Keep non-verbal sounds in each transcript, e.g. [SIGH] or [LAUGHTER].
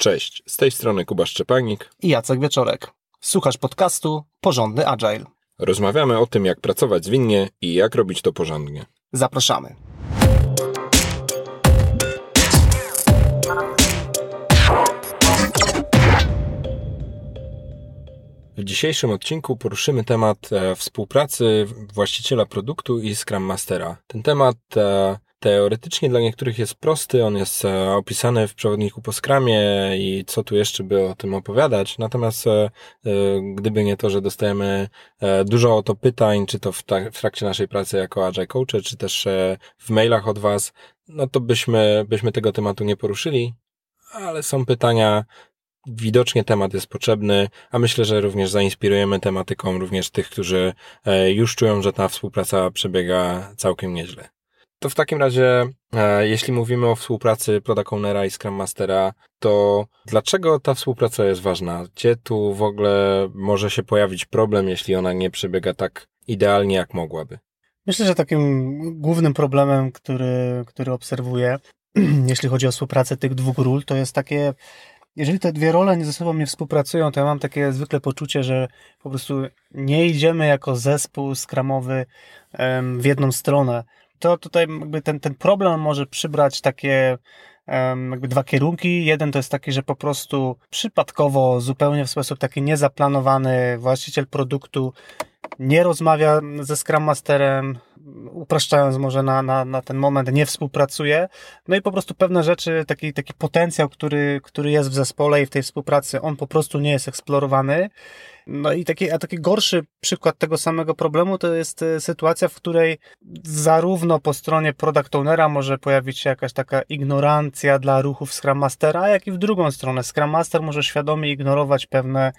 Cześć, z tej strony Kuba Szczepanik i Jacek Wieczorek. Słuchasz podcastu Porządny Agile. Rozmawiamy o tym, jak pracować zwinnie i jak robić to porządnie. Zapraszamy. W dzisiejszym odcinku poruszymy temat e, współpracy właściciela produktu i Scrum Mastera. Ten temat e, teoretycznie dla niektórych jest prosty, on jest e, opisany w przewodniku po skramie i co tu jeszcze by o tym opowiadać. Natomiast e, e, gdyby nie to, że dostajemy dużo o to pytań, czy to w, trakcie naszej pracy jako Agile Coach, czy też w mailach od Was, no to byśmy, byśmy tego tematu nie poruszyli, ale są pytania, widocznie temat jest potrzebny, a myślę, że również zainspirujemy tematyką również tych, którzy już czują, że ta współpraca przebiega całkiem nieźle. To w takim razie, e, jeśli mówimy o współpracy Product i Scrum Mastera, to dlaczego ta współpraca jest ważna? Gdzie tu w ogóle może się pojawić problem, jeśli ona nie przebiega tak idealnie, jak mogłaby? Myślę, że takim głównym problemem, który, który obserwuję, [CLEARS THROAT] jeśli chodzi o współpracę tych dwóch ról, to jest takie jeżeli te dwie role ze sobą nie współpracują, to ja mam takie zwykle poczucie, że po prostu nie idziemy jako zespół skramowy w jedną stronę to tutaj jakby ten, ten problem może przybrać takie jakby dwa kierunki. Jeden to jest taki, że po prostu przypadkowo, zupełnie w sposób taki niezaplanowany właściciel produktu nie rozmawia ze Scrum Masterem, upraszczając może na, na, na ten moment, nie współpracuje. No i po prostu pewne rzeczy, taki, taki potencjał, który, który jest w zespole i w tej współpracy, on po prostu nie jest eksplorowany. No i taki, a taki gorszy przykład tego samego problemu to jest e, sytuacja, w której zarówno po stronie product ownera może pojawić się jakaś taka ignorancja dla ruchów Scrum Mastera, jak i w drugą stronę. Scrum Master może świadomie ignorować pewne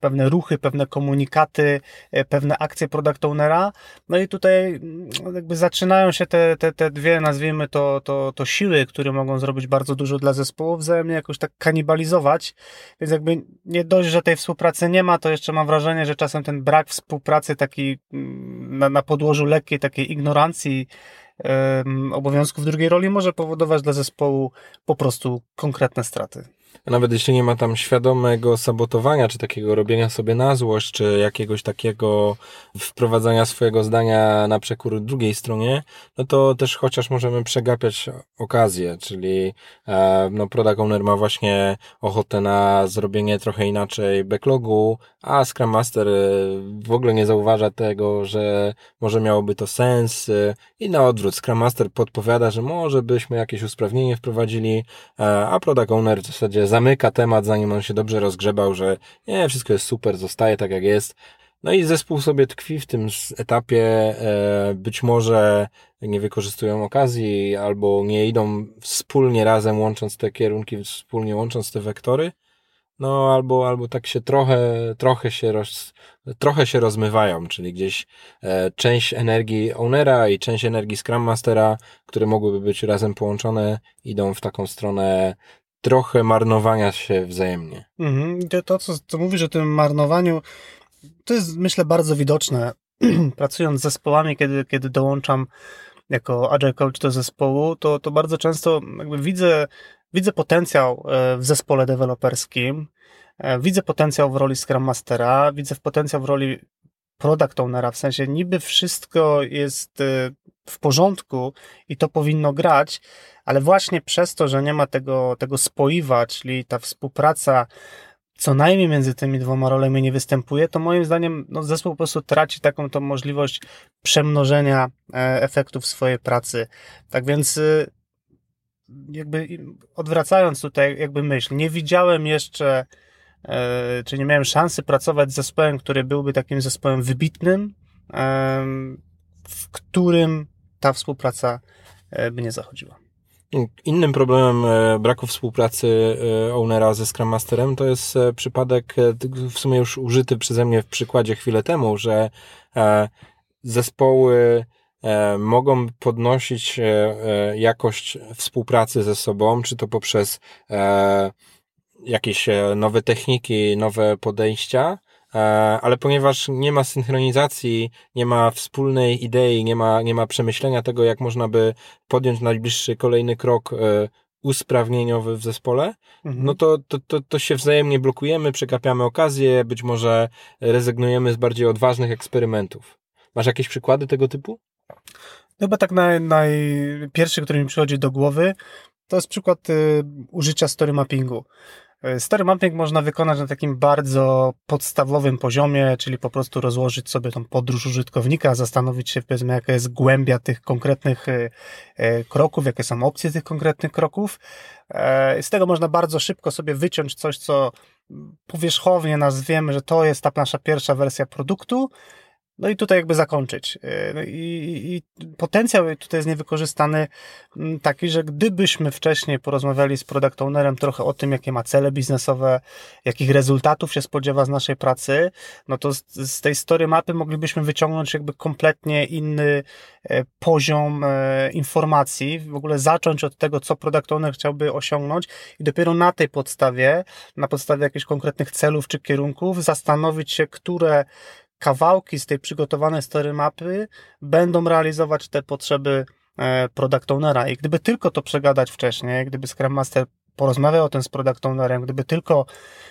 pewne ruchy, pewne komunikaty, e, pewne akcje product ownera. No i tutaj mm, jakby zaczynają się te, te, te dwie, nazwijmy to, to, to siły, które mogą zrobić bardzo dużo dla zespołu, wzajemnie jakoś tak kanibalizować. Więc jakby nie dość, że tej współpracy nie ma, to jeszcze mam wrażenie, że czasem ten brak współpracy taki mm, na, na podłożu lekkiej takiej ignorancji, obowiązków drugiej roli może powodować dla zespołu po prostu konkretne straty. Nawet jeśli nie ma tam świadomego sabotowania, czy takiego robienia sobie na złość, czy jakiegoś takiego wprowadzania swojego zdania na przekór drugiej stronie, no to też chociaż możemy przegapiać okazję, czyli e, no product owner ma właśnie ochotę na zrobienie trochę inaczej backlogu, a Scrum Master e, w ogóle nie zauważa tego, że może miałoby to sens e, i na odwrót Scrum Master podpowiada, że może byśmy jakieś usprawnienie wprowadzili, a product owner w zasadzie zamyka temat, zanim on się dobrze rozgrzebał, że nie, wszystko jest super, zostaje tak jak jest. No i zespół sobie tkwi w tym etapie, e, być może nie wykorzystują okazji, albo nie idą wspólnie razem, łącząc te kierunki, wspólnie łącząc te wektory. No, albo, albo tak się trochę, trochę się roz, trochę się rozmywają, czyli gdzieś e, część energii ownera i część energii Scrum Mastera, które mogłyby być razem połączone, idą w taką stronę trochę marnowania się wzajemnie. Mhm. To, co, co mówisz o tym marnowaniu, to jest myślę bardzo widoczne. [CLEARS THROAT] Pracując z zespołami, kiedy, kiedy dołączam jako agile coach do zespołu, to, to bardzo często widzę, widzę potencjał e, w zespole deweloperskim, e, widzę potencjał w roli Scrum Mastera, widzę potencjał w roli product ownera, w sensie niby wszystko jest e, w porządku i to powinno grać, ale właśnie przez to, że nie ma tego, tego spoiwa, czyli ta współpraca co najmniej między tymi dwoma rolami nie występuje, to moim zdaniem no, zespół po prostu traci taką tą możliwość przemnożenia e, efektów swojej pracy. Tak więc y, jakby odwracając tutaj jakby myśl, nie widziałem jeszcze, e, czy nie miałem szansy pracować z zespołem, który byłby takim zespołem wybitnym, w którym ta współpraca e, by nie zachodziła. Innym problemem e, braku współpracy e, ownera ze Scrum Masterem to jest przypadek, w sumie już użyty przeze mnie w przykładzie chwilę temu, że zespoły mogą podnosić jakość współpracy ze sobą, czy to poprzez jakieś nowe techniki, nowe podejścia, E, ale ponieważ nie ma synchronizacji, nie ma wspólnej idei, nie ma, nie ma przemyślenia tego, jak można by podjąć najbliższy kolejny krok e, usprawnieniowy w zespole, Mhm. no to, to, to, to się wzajemnie blokujemy, przekapiamy okazję, być może rezygnujemy z bardziej odważnych eksperymentów. Masz jakieś przykłady tego typu? Chyba tak naj, naj, pierwszy, który mi przychodzi do głowy, to jest przykład y, użycia story mappingu. Y, Story mapping można wykonać na takim bardzo podstawowym poziomie, czyli po prostu rozłożyć sobie tą podróż użytkownika, zastanowić się, powiedzmy, jaka jest głębia tych konkretnych y, y, kroków, jakie są opcje tych konkretnych kroków. E, Z tego można bardzo szybko sobie wyciąć coś, co powierzchownie nazwiemy, że to jest ta nasza pierwsza wersja produktu, no i tutaj jakby zakończyć. Yy, no I, i, I potencjał tutaj jest niewykorzystany mm, taki, że gdybyśmy wcześniej porozmawiali z product ownerem trochę o tym, jakie ma cele biznesowe, jakich rezultatów się spodziewa z naszej pracy, no to z, z tej story mapy moglibyśmy wyciągnąć jakby kompletnie inny e, poziom e, informacji, w ogóle zacząć od tego, co product owner chciałby osiągnąć i dopiero na tej podstawie, na podstawie jakichś konkretnych celów czy kierunków zastanowić się, które kawałki z tej przygotowanej story mapy będą realizować te potrzeby e, product ownera. I gdyby tylko to przegadać wcześniej, gdyby Scrum Master porozmawiał o tym z product ownerem, gdyby tylko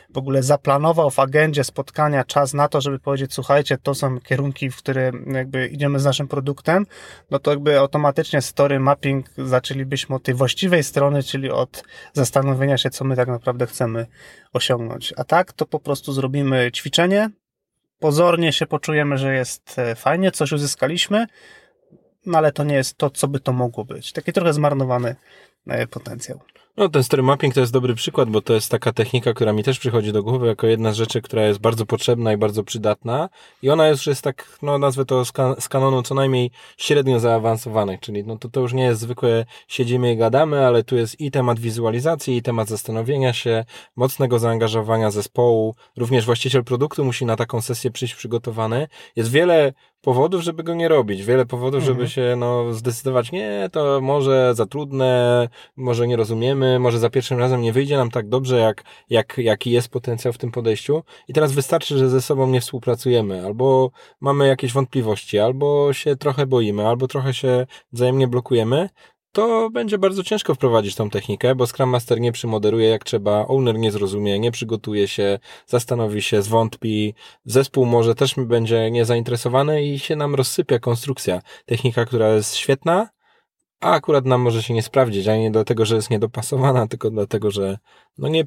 w ogóle zaplanował w agendzie spotkania czas na to, żeby powiedzieć, słuchajcie, to są kierunki, w które jakby idziemy z naszym produktem, no to jakby automatycznie story mapping zaczęlibyśmy od tej właściwej strony, czyli od zastanowienia się, co my tak naprawdę chcemy osiągnąć. A tak, to po prostu zrobimy ćwiczenie, pozornie się poczujemy, że jest e, fajnie, coś uzyskaliśmy, no ale to nie jest to, co by to mogło być. Taki trochę zmarnowany e, potencjał. No, ten story mapping to jest dobry przykład, bo to jest taka technika, która mi też przychodzi do głowy jako jedna z rzeczy, która jest bardzo potrzebna i bardzo przydatna. I ona już jest tak, no nazwę to z, kan- z kanonu co najmniej średnio zaawansowanych, czyli no to, to już nie jest zwykłe siedzimy i gadamy, ale tu jest i temat wizualizacji, i temat zastanowienia się, mocnego zaangażowania zespołu. Również właściciel produktu musi na taką sesję przyjść przygotowany. Jest wiele powodów, żeby go nie robić. Wiele powodów, Mhm. żeby się no, zdecydować, nie, to może za trudne, może nie rozumiemy, może za pierwszym razem nie wyjdzie nam tak dobrze, jak, jak, jaki jest potencjał w tym podejściu. I teraz wystarczy, że ze sobą nie współpracujemy, albo mamy jakieś wątpliwości, albo się trochę boimy, albo trochę się wzajemnie blokujemy. To będzie bardzo ciężko wprowadzić tą technikę, bo Scrum Master nie przymoderuje jak trzeba, owner nie zrozumie, nie przygotuje się, zastanowi się, zwątpi, zespół może też będzie niezainteresowany i się nam rozsypia konstrukcja. Technika, która jest świetna, a akurat nam może się nie sprawdzić, a nie dlatego, że jest niedopasowana, [LAUGHS] tylko dlatego, że no nie,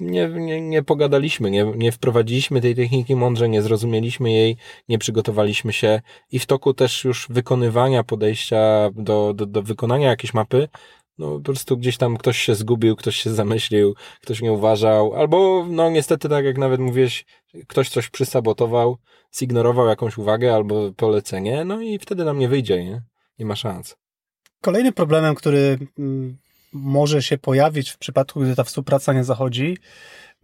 nie, nie, nie pogadaliśmy, nie, nie wprowadziliśmy tej techniki mądrze, nie zrozumieliśmy jej, nie przygotowaliśmy się i w toku też już wykonywania podejścia do, do, do wykonania jakiejś mapy, no po prostu gdzieś tam ktoś się zgubił, ktoś się zamyślił, ktoś nie uważał, albo no niestety tak jak nawet mówiłeś, ktoś coś przysabotował, zignorował jakąś uwagę albo polecenie, no i wtedy nam nie wyjdzie, nie? Nie ma szans. Kolejnym problemem, który mm, może się pojawić w przypadku, gdy ta współpraca nie zachodzi,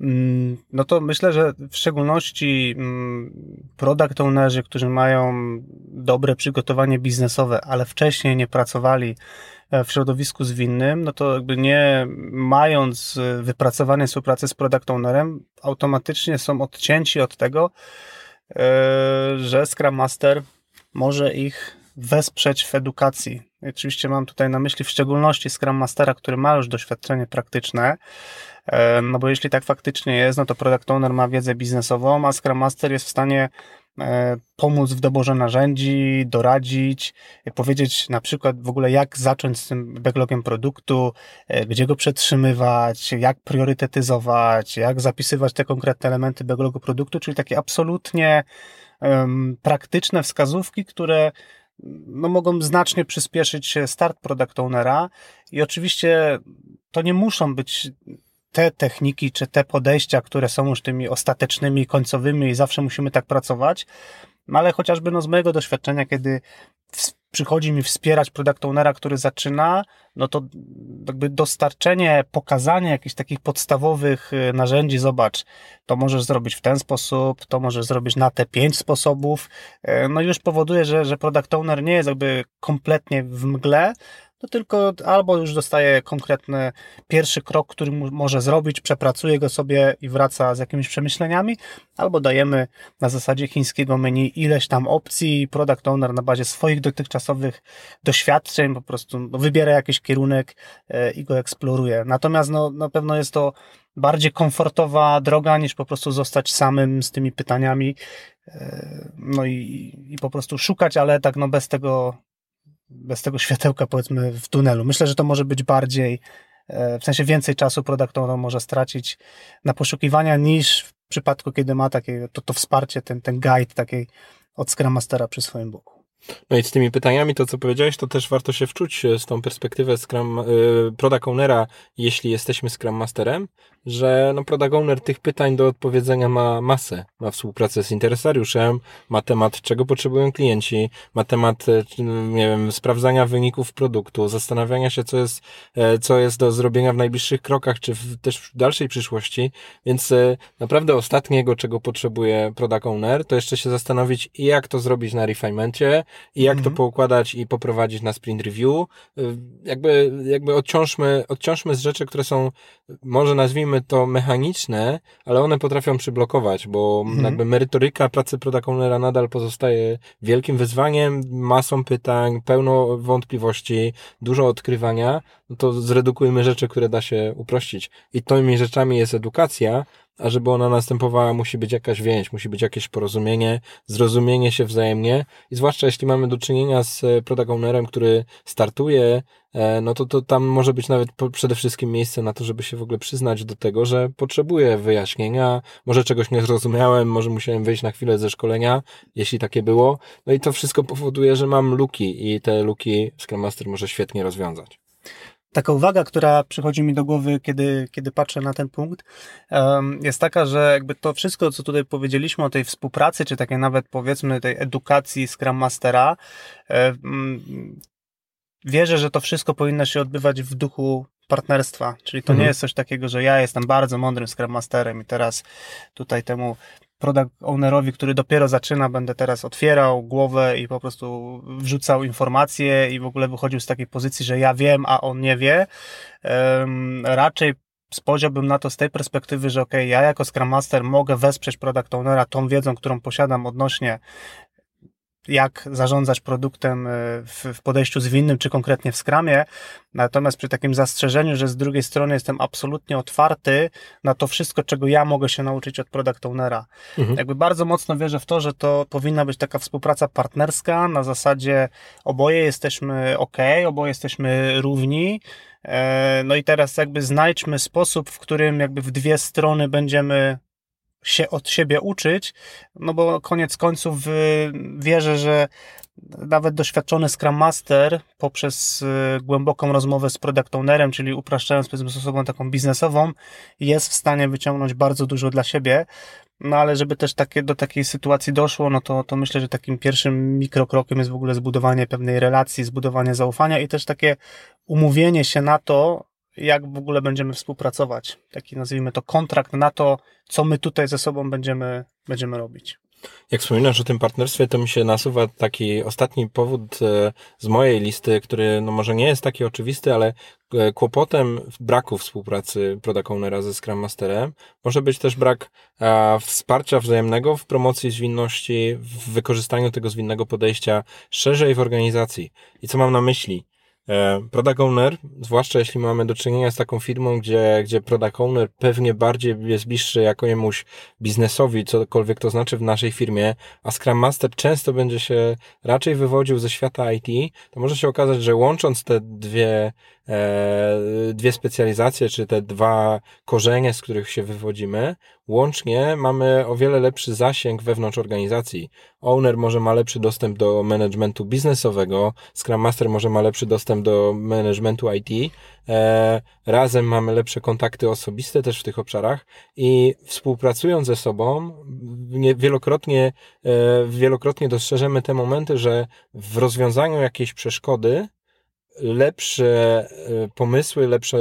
mm, no to myślę, że w szczególności mm, product ownerzy, którzy mają dobre przygotowanie biznesowe, ale wcześniej nie pracowali e, w środowisku zwinnym, no to jakby nie mając e, wypracowanej współpracy z product ownerem, automatycznie są odcięci od tego, e, że Scrum Master może ich wesprzeć w edukacji. Oczywiście mam tutaj na myśli w szczególności Scrum Mastera, który ma już doświadczenie praktyczne, e, no bo jeśli tak faktycznie jest, no to Product Owner ma wiedzę biznesową, a Scrum Master jest w stanie e, pomóc w doborze narzędzi, doradzić, e, powiedzieć na przykład w ogóle jak zacząć z tym backlogiem produktu, gdzie go przetrzymywać, jak priorytetyzować, jak zapisywać te konkretne elementy backlogu produktu, czyli takie absolutnie em, praktyczne wskazówki, które no, mogą znacznie przyspieszyć start product ownera i oczywiście to nie muszą być te techniki czy te podejścia, które są już tymi ostatecznymi, końcowymi i zawsze musimy tak pracować, no ale chociażby no, z mojego doświadczenia, kiedy przychodzi mi wspierać product ownera, który zaczyna, no to jakby dostarczenie, pokazanie jakichś takich podstawowych y, narzędzi, zobacz, to możesz zrobić w ten sposób, to możesz zrobić na te pięć sposobów, e, no już powoduje, że, że product owner nie jest jakby kompletnie w mgle, tylko albo już dostaje konkretny pierwszy krok, który może zrobić, przepracuje go sobie i wraca z jakimiś przemyśleniami, albo dajemy na zasadzie chińskiego menu ileś tam opcji i product owner na bazie swoich dotychczasowych doświadczeń po prostu no, wybiera jakieś kierunek i go eksploruję. Natomiast no, na pewno jest to bardziej komfortowa droga niż po prostu zostać samym z tymi pytaniami no i, i po prostu szukać, ale tak no bez tego bez tego światełka powiedzmy w tunelu. Myślę, że to może być bardziej w sensie więcej czasu product owner może stracić na poszukiwania niż w przypadku, kiedy ma takie to, to wsparcie, ten, ten guide takiej od Scrum Mastera przy swoim boku. No i z tymi pytaniami, to co powiedziałeś, to też warto się wczuć e, z tą perspektywę Scrum, y, Product Ownera, jeśli jesteśmy Scrum Masterem, że no Product Owner tych pytań do odpowiedzenia ma masę. Ma współpracę z interesariuszem, ma temat, czego potrzebują klienci, ma temat, e, nie wiem, sprawdzania wyników produktu, zastanawiania się, co jest, co jest do zrobienia w najbliższych krokach, czy w, też w dalszej przyszłości. Więc naprawdę ostatniego, czego potrzebuje Product Owner, to jeszcze się zastanowić, jak to zrobić na refinementie, i jak to mhm. poukładać i poprowadzić na sprint review. Jakby, jakby odciążmy, odciążmy z rzeczy, które są, może nazwijmy to mechaniczne, ale one potrafią przyblokować, bo mhm. jakby merytoryka pracy product ownera nadal pozostaje wielkim wyzwaniem, masą pytań, pełno wątpliwości, dużo odkrywania, no to zredukujmy rzeczy, które da się uprościć. I tymi rzeczami jest edukacja, a żeby ona następowała, musi być jakaś więź, musi być jakieś porozumienie, zrozumienie się wzajemnie. I zwłaszcza jeśli mamy do czynienia z e, product ownerem, który startuje, e, no to, to tam może być nawet przede wszystkim miejsce na to, żeby się w ogóle przyznać do tego, że potrzebuję wyjaśnienia, może czegoś nie zrozumiałem, może musiałem wyjść na chwilę ze szkolenia, jeśli takie było, no i to wszystko powoduje, że mam luki i te luki Scrum Master może świetnie rozwiązać. Taka uwaga, która przychodzi mi do głowy, kiedy, kiedy patrzę na ten punkt, jest taka, że jakby to wszystko, co tutaj powiedzieliśmy o tej współpracy, czy takiej nawet powiedzmy tej edukacji Scrum Mastera, wierzę, że to wszystko powinno się odbywać w duchu partnerstwa, czyli to mhm. nie jest coś takiego, że ja jestem bardzo mądrym Scrum Masterem i teraz tutaj temu product ownerowi, który dopiero zaczyna, będę teraz otwierał głowę i po prostu wrzucał informacje i w ogóle wychodził z takiej pozycji, że ja wiem, a on nie wie. Raczej spojrzałbym na to z tej perspektywy, że ok, ja jako Scrum Master mogę wesprzeć product ownera tą wiedzą, którą posiadam odnośnie jak zarządzać produktem e, w, podejściu zwinnym, czy konkretnie w skramie. Natomiast przy takim zastrzeżeniu, że z drugiej strony jestem absolutnie otwarty na to wszystko, czego ja mogę się nauczyć od product ownera. Mhm. Jakby bardzo mocno wierzę w to, że to powinna być taka współpraca partnerska na zasadzie oboje jesteśmy ok, oboje jesteśmy równi. E, no i teraz jakby znajdźmy sposób, w którym jakby w dwie strony będziemy się od siebie uczyć, no bo koniec końców y, wierzę, że nawet doświadczony Scrum Master poprzez y, głęboką rozmowę z product ownerem, czyli upraszczając powiedzmy osobą taką biznesową, jest w stanie wyciągnąć bardzo dużo dla siebie. No ale żeby też takie, do takiej sytuacji doszło, no to, to myślę, że takim pierwszym mikrokrokiem jest w ogóle zbudowanie pewnej relacji, zbudowanie zaufania i też takie umówienie się na to, jak w ogóle będziemy współpracować. Taki nazwijmy to kontrakt na to, co my tutaj ze sobą będziemy, będziemy robić. Jak wspominasz o tym partnerstwie, to mi się nasuwa taki ostatni powód e, z mojej listy, który no może nie jest taki oczywisty, ale e, kłopotem braku współpracy product ownera ze Scrum Masterem może być też brak wsparcia wzajemnego w promocji zwinności, w wykorzystaniu tego zwinnego podejścia szerzej w organizacji. I co mam na myśli? E, product owner, zwłaszcza jeśli mamy do czynienia z taką firmą, gdzie, gdzie product owner pewnie bardziej jest bliższy jakiemuś biznesowi, cokolwiek to znaczy w naszej firmie, a Scrum Master często będzie się raczej wywodził ze świata IT, to może się okazać, że łącząc te dwie dwie specjalizacje, czy te dwa korzenie, z których się wywodzimy, łącznie mamy o wiele lepszy zasięg wewnątrz organizacji. Owner może ma lepszy dostęp do managementu biznesowego, Scrum Master może ma lepszy dostęp do managementu IT, e, razem mamy lepsze kontakty osobiste też w tych obszarach i współpracując ze sobą wielokrotnie, e, wielokrotnie dostrzeżemy te momenty, że w rozwiązaniu jakiejś przeszkody lepsze e, pomysły, lepszy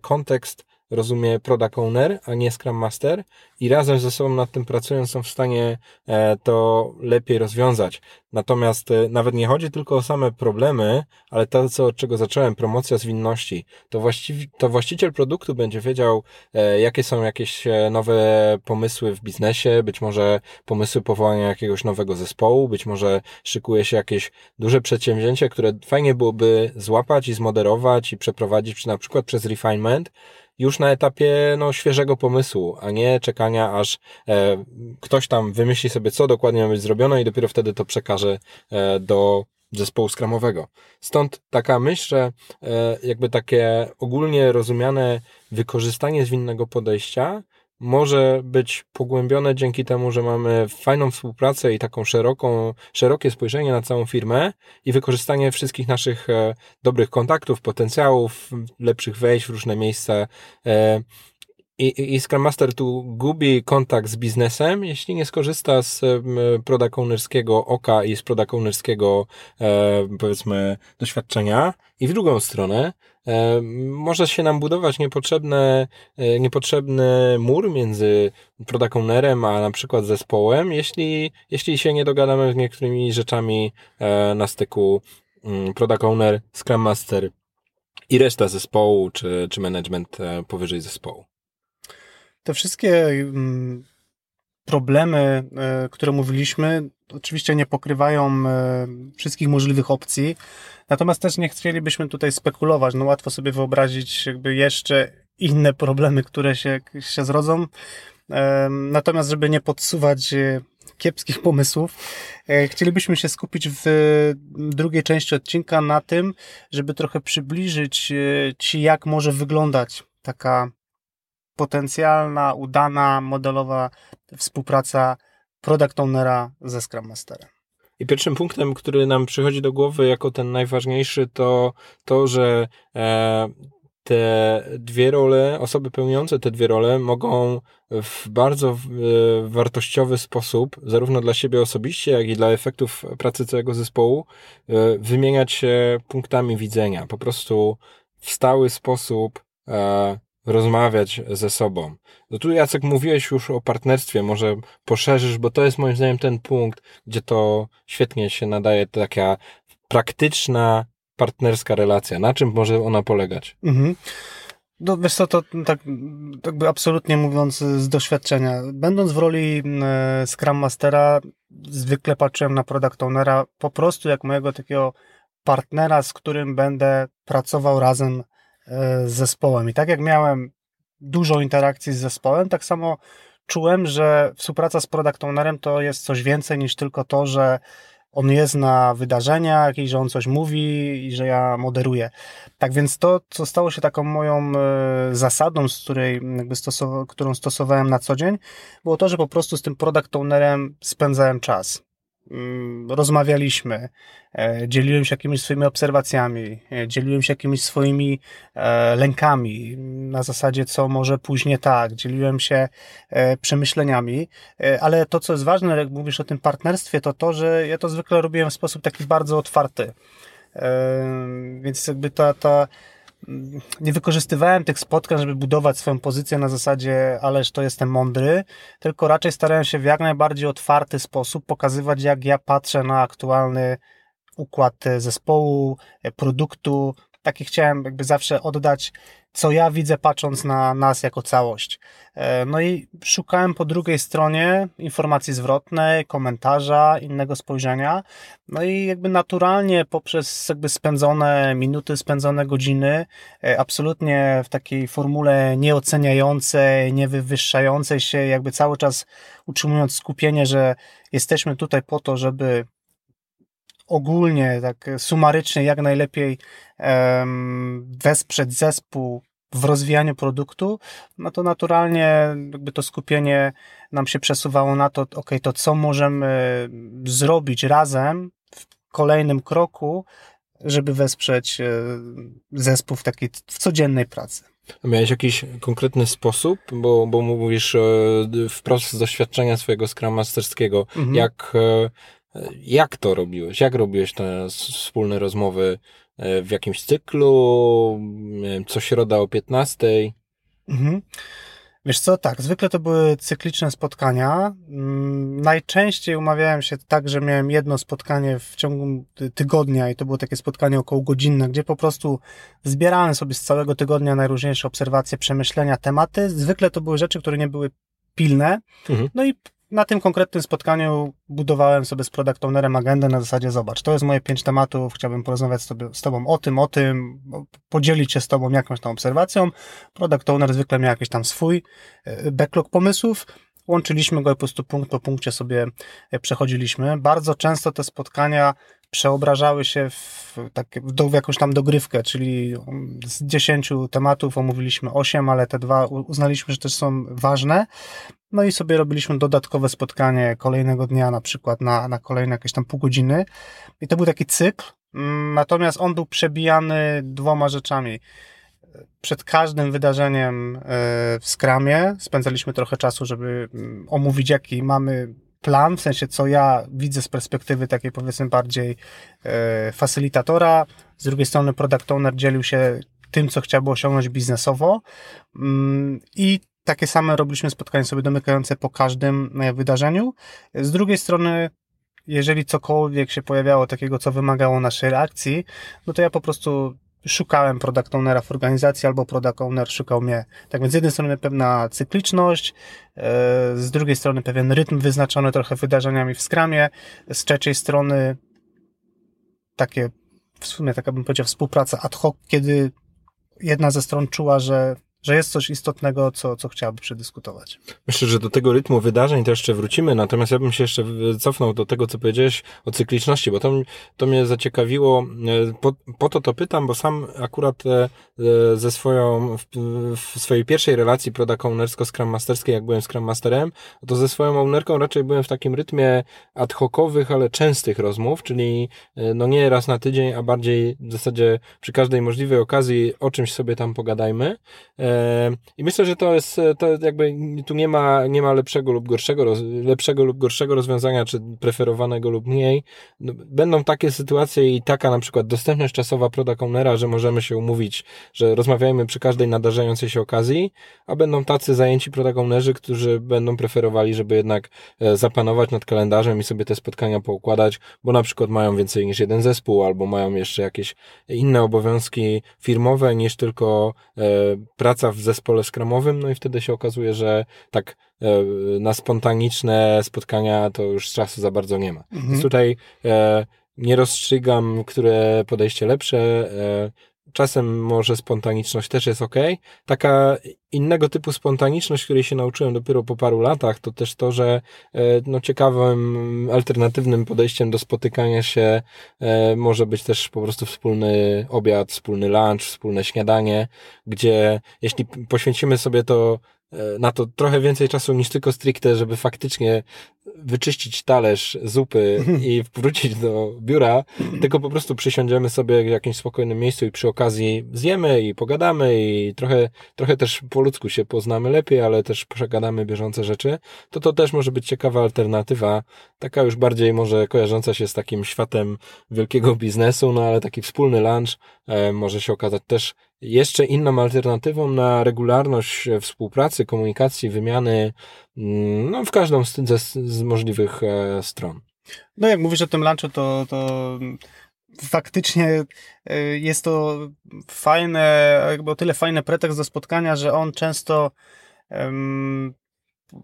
kontekst rozumie product owner, a nie Scrum Master i razem ze sobą nad tym pracując są w stanie e, to lepiej rozwiązać. Natomiast e, nawet nie chodzi tylko o same problemy, ale to, co, od czego zacząłem, promocja zwinności. To, właściwie, to właściciel produktu będzie wiedział, e, jakie są jakieś nowe pomysły w biznesie, być może pomysły powołania jakiegoś nowego zespołu, być może szykuje się jakieś duże przedsięwzięcie, które fajnie byłoby złapać i zmoderować i przeprowadzić na przykład przez refinement, już na etapie no, świeżego pomysłu, a nie czekania, aż e, ktoś tam wymyśli sobie, co dokładnie ma być zrobione i dopiero wtedy to przekaże e, do zespołu skramowego. Stąd taka myśl, że e, jakby takie ogólnie rozumiane wykorzystanie zwinnego podejścia może być pogłębione dzięki temu, że mamy fajną współpracę i taką szeroką, szerokie spojrzenie na całą firmę i wykorzystanie wszystkich naszych e, dobrych kontaktów, potencjałów, lepszych wejść w różne miejsca. E, I, i Scrum Master tu gubi kontakt z biznesem, jeśli nie skorzysta z product ownerskiego oka i z product ownerskiego, e, powiedzmy, doświadczenia. I w drugą stronę, może się nam budować niepotrzebne, e, niepotrzebny mur między product a na przykład zespołem, jeśli, jeśli się nie dogadamy z niektórymi rzeczami e, na styku mm, product scrum master i reszta zespołu, czy, czy management powyżej zespołu. Te wszystkie mm, problemy, które mówiliśmy, oczywiście nie pokrywają wszystkich możliwych opcji, Natomiast też nie chcielibyśmy tutaj spekulować. No łatwo sobie wyobrazić jakby jeszcze inne problemy, które się, się zrodzą. Natomiast, żeby nie podsuwać e, kiepskich pomysłów, e, chcielibyśmy się skupić w drugiej części odcinka na tym, żeby trochę przybliżyć e, Ci, jak może wyglądać taka potencjalna, udana, modelowa współpraca product ownera ze Scrum Masterem. I pierwszym punktem, który nam przychodzi do głowy jako ten najważniejszy, to to, że e, te dwie role, osoby pełniące te dwie role mogą w bardzo e, wartościowy sposób, zarówno dla siebie osobiście, jak i dla efektów pracy całego zespołu, e, wymieniać się punktami widzenia. Po prostu w stały sposób rozmawiać ze sobą. No tu Jacek mówiłeś już o partnerstwie, może poszerzysz, bo to jest moim zdaniem ten punkt, gdzie to świetnie się nadaje taka praktyczna, partnerska relacja. Na czym może ona polegać? Mhm. No wiesz co, to tak jakby absolutnie mówiąc z doświadczenia. Będąc w roli e, Scrum Mastera, zwykle patrzyłem na Product Ownera po prostu jak mojego takiego partnera, z którym będę pracował razem z zespołem. I tak jak miałem dużo interakcji z zespołem, tak samo czułem, że współpraca z product ownerem to jest coś więcej niż tylko to, że on jest na wydarzeniach i że on coś mówi i że ja moderuję. Tak więc to, co stało się taką moją e, zasadą, z której jakby którą stosowałem na co dzień, było to, że po prostu z tym product ownerem spędzałem czas. Mm, rozmawialiśmy, e, dzieliłem się jakimiś swoimi obserwacjami, e, dzieliłem się jakimiś swoimi e, lękami na zasadzie, co może później tak, dzieliłem się przemyśleniami, ale to, co jest ważne, jak mówisz o tym partnerstwie, to to, że ja to zwykle robiłem w sposób taki bardzo otwarty. Więc jakby ta, ta nie wykorzystywałem tych spotkań, żeby budować swoją pozycję na zasadzie, ależ to jestem mądry, tylko raczej starałem się w jak najbardziej otwarty sposób pokazywać, jak ja patrzę na aktualny układ zespołu, produktu. Taki chciałem jakby zawsze oddać co ja widzę patrząc na nas jako całość. E, no i szukałem po drugiej stronie informacji zwrotnej, komentarza, innego spojrzenia. No i jakby naturalnie poprzez jakby spędzone minuty, spędzone godziny, e, absolutnie w takiej formule nieoceniającej, niewywyższającej się, jakby cały czas utrzymując skupienie, że jesteśmy tutaj po to, żeby ogólnie, tak sumarycznie, jak najlepiej wesprzeć zespół w rozwijaniu produktu, no to naturalnie jakby to skupienie nam się przesuwało na to, ok, to co możemy zrobić razem w kolejnym kroku, żeby wesprzeć e, zespół w takiej w codziennej pracy. A miałeś jakiś konkretny sposób, bo, bo mówisz e, wprost z doświadczenia swojego Scrum Masterskiego, mhm. jak e, jak to robiłeś? Jak robiłeś te wspólne rozmowy e, w jakimś cyklu? Co środa o 15? Mhm. Wiesz co, tak, zwykle to były cykliczne spotkania. Mm, najczęściej umawiałem się tak, że miałem jedno spotkanie w ciągu tygodnia i to było takie spotkanie około godzinne, gdzie po prostu zbierałem sobie z całego tygodnia najróżniejsze obserwacje, przemyślenia, tematy. Zwykle to były rzeczy, które nie były pilne. Mhm. No i na tym konkretnym spotkaniu budowałem sobie z product ownerem agendę na zasadzie zobacz, to jest moje pięć tematów, chciałbym porozmawiać z, z tobą o tym, o tym, podzielić się z tobą jakąś tam obserwacją. Product owner zwykle miał jakiś tam swój e, backlog pomysłów, łączyliśmy go i po prostu punkt po punkcie sobie e, przechodziliśmy. Bardzo często te spotkania przeobrażały się w, takie, w jakąś tam dogrywkę, czyli z dziesięciu tematów omówiliśmy osiem, ale te dwa uznaliśmy, że też są ważne. No i sobie robiliśmy dodatkowe spotkanie kolejnego dnia, na przykład na, na kolejne jakieś tam pół godziny. I to był taki cykl, mm, natomiast on był przebijany dwoma rzeczami. Przed każdym wydarzeniem e, w Skramie spędzaliśmy trochę czasu, żeby mm, omówić, jaki mamy plan, w sensie co ja widzę z perspektywy takiej powiedzmy bardziej e. Z drugiej strony product owner dzielił się tym, co chciałby osiągnąć biznesowo mm, i takie same robiliśmy spotkania sobie domykające po każdym e, wydarzeniu. Z drugiej strony, jeżeli cokolwiek się pojawiało takiego, co wymagało naszej reakcji, no to ja po prostu szukałem product ownera w organizacji albo product owner szukał mnie. Tak więc z jednej strony pewna cykliczność, e, z drugiej strony pewien rytm wyznaczony trochę wydarzeniami w skramie, z trzeciej strony takie w sumie taka bym powiedział współpraca ad hoc, kiedy jedna ze stron czuła, że że jest coś istotnego, co, co chciałaby przedyskutować. Myślę, że do tego rytmu wydarzeń to jeszcze wrócimy, natomiast ja bym się jeszcze cofnął do tego, co powiedziałeś o cykliczności, bo to, to mnie zaciekawiło, e, po, po to to pytam, bo sam akurat e, e, ze swoją, w, w swojej pierwszej relacji product ownersko-scrum masterskiej, jak byłem scrum masterem, to ze swoją ownerką raczej byłem w takim rytmie ad hocowych, ale częstych rozmów, czyli no nie raz na tydzień, a bardziej w zasadzie przy każdej możliwej okazji o czymś sobie tam pogadajmy. I myślę, że to jest, to jakby tu nie ma, nie ma lepszego lub gorszego, lepszego lub gorszego rozwiązania, czy preferowanego lub mniej. No, będą takie sytuacje i taka na przykład dostępność czasowa product ownera, że możemy się umówić, że rozmawiajmy przy każdej nadarzającej się okazji, a będą tacy zajęci product ownerzy, którzy będą preferowali, żeby jednak e, zapanować nad kalendarzem i sobie te spotkania poukładać, bo na przykład mają więcej niż jeden zespół, albo mają jeszcze jakieś inne obowiązki firmowe niż tylko e, praca praca w zespole skramowym, no i wtedy się okazuje, że tak e, na spontaniczne spotkania to już czasu za bardzo nie ma. Mhm. Więc tutaj e, nie rozstrzygam, które podejście lepsze. Czasem może spontaniczność też jest ok. Taka innego typu spontaniczność, której się nauczyłem dopiero po paru latach, to też to, że e, no, ciekawym, alternatywnym podejściem do spotykania się e, może być też po prostu wspólny obiad, wspólny lunch, wspólne śniadanie, gdzie jeśli poświęcimy sobie to na to trochę więcej czasu niż tylko stricte, żeby faktycznie wyczyścić talerz zupy [LAUGHS] i wrócić do biura, tylko po prostu przysiądziemy sobie w jakimś spokojnym miejscu i przy okazji zjemy i pogadamy i trochę, trochę też po ludzku się poznamy lepiej, ale też przegadamy bieżące rzeczy, to to też może być ciekawa alternatywa, taka już bardziej może kojarząca się z takim światem wielkiego biznesu, no ale taki wspólny lunch e, może się okazać też jeszcze inną alternatywą na regularność współpracy, komunikacji, wymiany, mm, no, w każdą z, z, z możliwych e, stron. No jak mówisz o tym lunchu, to, to faktycznie e, jest to fajne, jakby o tyle fajny pretekst do spotkania, że on często